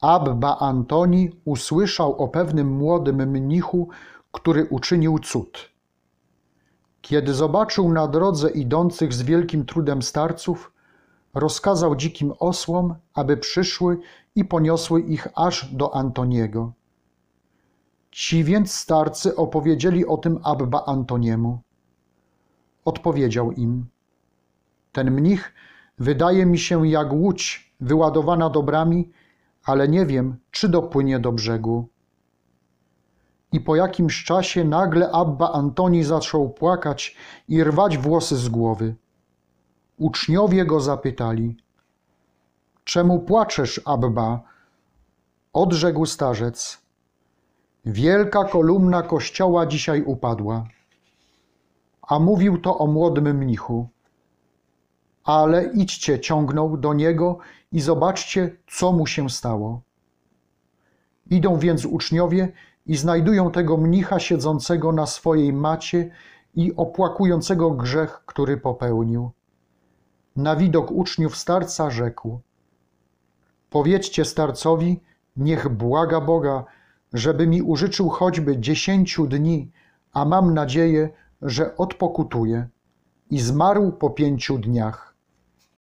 Abba Antoni usłyszał o pewnym młodym mnichu, który uczynił cud. Kiedy zobaczył na drodze idących z wielkim trudem starców, rozkazał dzikim osłom, aby przyszły i poniosły ich aż do Antoniego. Ci więc starcy opowiedzieli o tym Abba Antoniemu. Odpowiedział im: Ten mnich wydaje mi się jak łódź wyładowana dobrami, ale nie wiem, czy dopłynie do brzegu. I po jakimś czasie nagle Abba Antoni zaczął płakać i rwać włosy z głowy. Uczniowie go zapytali: Czemu płaczesz, Abba? Odrzekł starzec: Wielka kolumna kościoła dzisiaj upadła. A mówił to o młodym mnichu. Ale idźcie, ciągnął do niego i zobaczcie, co mu się stało. Idą więc uczniowie i znajdują tego mnicha siedzącego na swojej macie i opłakującego grzech, który popełnił. Na widok uczniów starca rzekł: Powiedzcie starcowi, niech błaga Boga, żeby mi użyczył choćby dziesięciu dni, a mam nadzieję, że odpokutuje. I zmarł po pięciu dniach.